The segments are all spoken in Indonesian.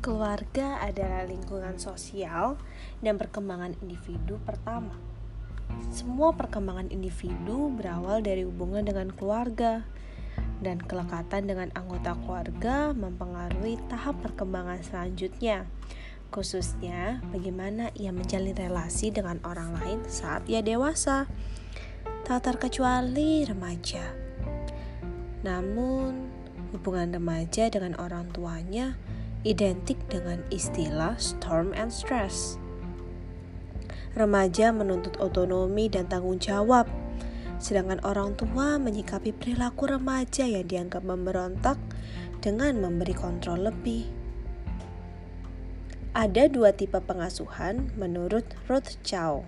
Keluarga adalah lingkungan sosial dan perkembangan individu pertama. Semua perkembangan individu berawal dari hubungan dengan keluarga, dan kelekatan dengan anggota keluarga mempengaruhi tahap perkembangan selanjutnya, khususnya bagaimana ia menjalin relasi dengan orang lain saat ia dewasa, tak terkecuali remaja. Namun, hubungan remaja dengan orang tuanya identik dengan istilah storm and stress. Remaja menuntut otonomi dan tanggung jawab, sedangkan orang tua menyikapi perilaku remaja yang dianggap memberontak dengan memberi kontrol lebih. Ada dua tipe pengasuhan menurut Ruth Chow,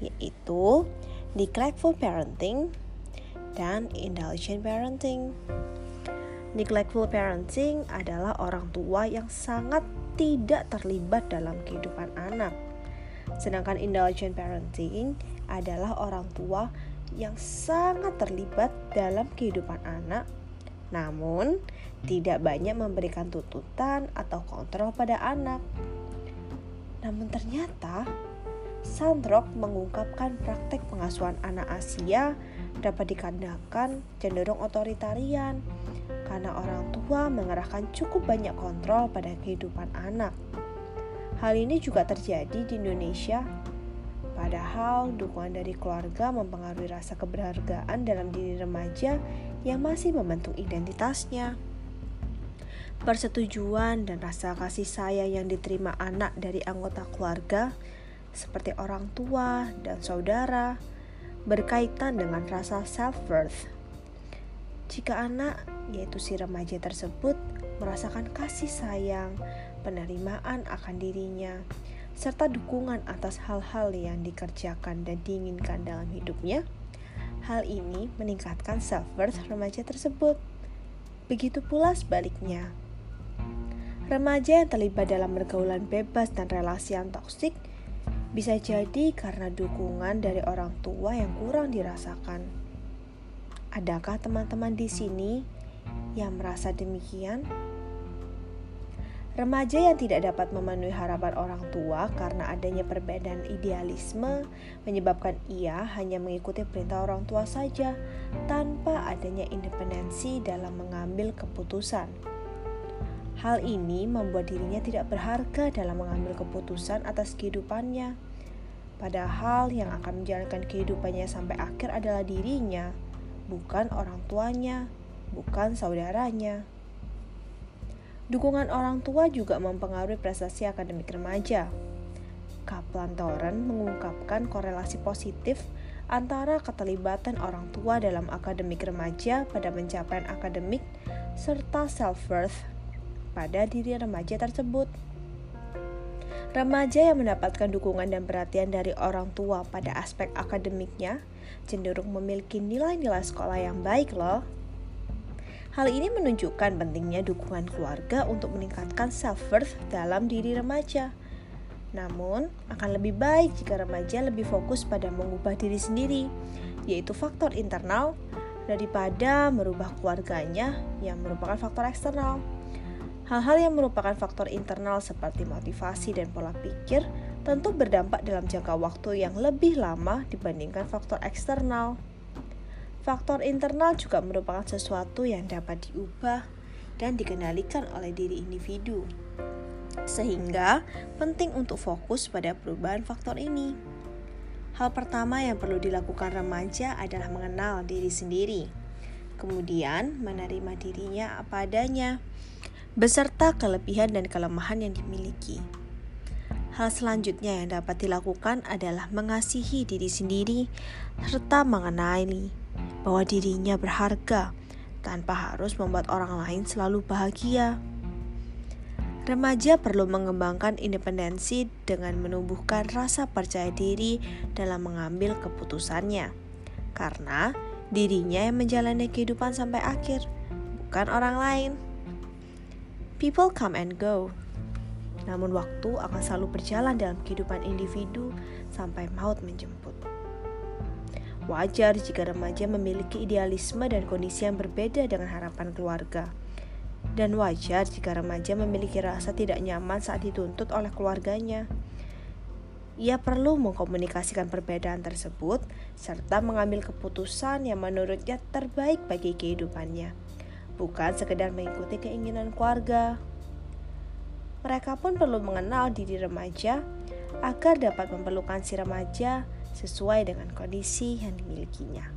yaitu neglectful parenting dan indulgent parenting. Neglectful parenting adalah orang tua yang sangat tidak terlibat dalam kehidupan anak. Sedangkan indulgent parenting adalah orang tua yang sangat terlibat dalam kehidupan anak, namun tidak banyak memberikan tuntutan atau kontrol pada anak. Namun ternyata Sandrock mengungkapkan praktek pengasuhan anak Asia dapat dikandalkan cenderung otoritarian karena orang tua mengerahkan cukup banyak kontrol pada kehidupan anak. Hal ini juga terjadi di Indonesia, padahal dukungan dari keluarga mempengaruhi rasa keberhargaan dalam diri remaja yang masih membentuk identitasnya. Persetujuan dan rasa kasih sayang yang diterima anak dari anggota keluarga, seperti orang tua dan saudara, berkaitan dengan rasa self-worth. Jika anak yaitu si remaja tersebut, merasakan kasih sayang, penerimaan akan dirinya, serta dukungan atas hal-hal yang dikerjakan dan diinginkan dalam hidupnya. Hal ini meningkatkan self-worth remaja tersebut. Begitu pula sebaliknya. Remaja yang terlibat dalam pergaulan bebas dan relasi yang toksik bisa jadi karena dukungan dari orang tua yang kurang dirasakan. Adakah teman-teman di sini yang merasa demikian? Remaja yang tidak dapat memenuhi harapan orang tua karena adanya perbedaan idealisme menyebabkan ia hanya mengikuti perintah orang tua saja tanpa adanya independensi dalam mengambil keputusan. Hal ini membuat dirinya tidak berharga dalam mengambil keputusan atas kehidupannya. Padahal yang akan menjalankan kehidupannya sampai akhir adalah dirinya, bukan orang tuanya bukan saudaranya. Dukungan orang tua juga mempengaruhi prestasi akademik remaja. Kaplan Toren mengungkapkan korelasi positif antara keterlibatan orang tua dalam akademik remaja pada pencapaian akademik serta self-worth pada diri remaja tersebut. Remaja yang mendapatkan dukungan dan perhatian dari orang tua pada aspek akademiknya cenderung memiliki nilai-nilai sekolah yang baik loh. Hal ini menunjukkan pentingnya dukungan keluarga untuk meningkatkan self-worth dalam diri remaja. Namun, akan lebih baik jika remaja lebih fokus pada mengubah diri sendiri, yaitu faktor internal, daripada merubah keluarganya yang merupakan faktor eksternal. Hal-hal yang merupakan faktor internal seperti motivasi dan pola pikir tentu berdampak dalam jangka waktu yang lebih lama dibandingkan faktor eksternal. Faktor internal juga merupakan sesuatu yang dapat diubah dan dikendalikan oleh diri individu. Sehingga penting untuk fokus pada perubahan faktor ini. Hal pertama yang perlu dilakukan remaja adalah mengenal diri sendiri, kemudian menerima dirinya apa adanya, beserta kelebihan dan kelemahan yang dimiliki. Hal selanjutnya yang dapat dilakukan adalah mengasihi diri sendiri serta mengenali bahwa dirinya berharga tanpa harus membuat orang lain selalu bahagia. Remaja perlu mengembangkan independensi dengan menumbuhkan rasa percaya diri dalam mengambil keputusannya, karena dirinya yang menjalani kehidupan sampai akhir, bukan orang lain. People come and go, namun waktu akan selalu berjalan dalam kehidupan individu sampai maut menjemput. Wajar jika remaja memiliki idealisme dan kondisi yang berbeda dengan harapan keluarga. dan wajar jika remaja memiliki rasa tidak nyaman saat dituntut oleh keluarganya. Ia perlu mengkomunikasikan perbedaan tersebut serta mengambil keputusan yang menurutnya terbaik bagi kehidupannya, bukan sekedar mengikuti keinginan keluarga. Mereka pun perlu mengenal diri remaja agar dapat memerlukan si remaja sesuai dengan kondisi yang dimilikinya.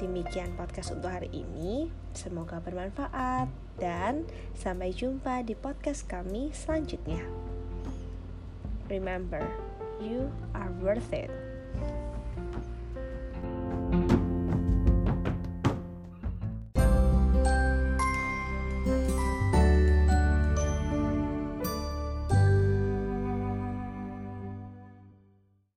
Demikian podcast untuk hari ini. Semoga bermanfaat dan sampai jumpa di podcast kami selanjutnya. Remember, you are worth it.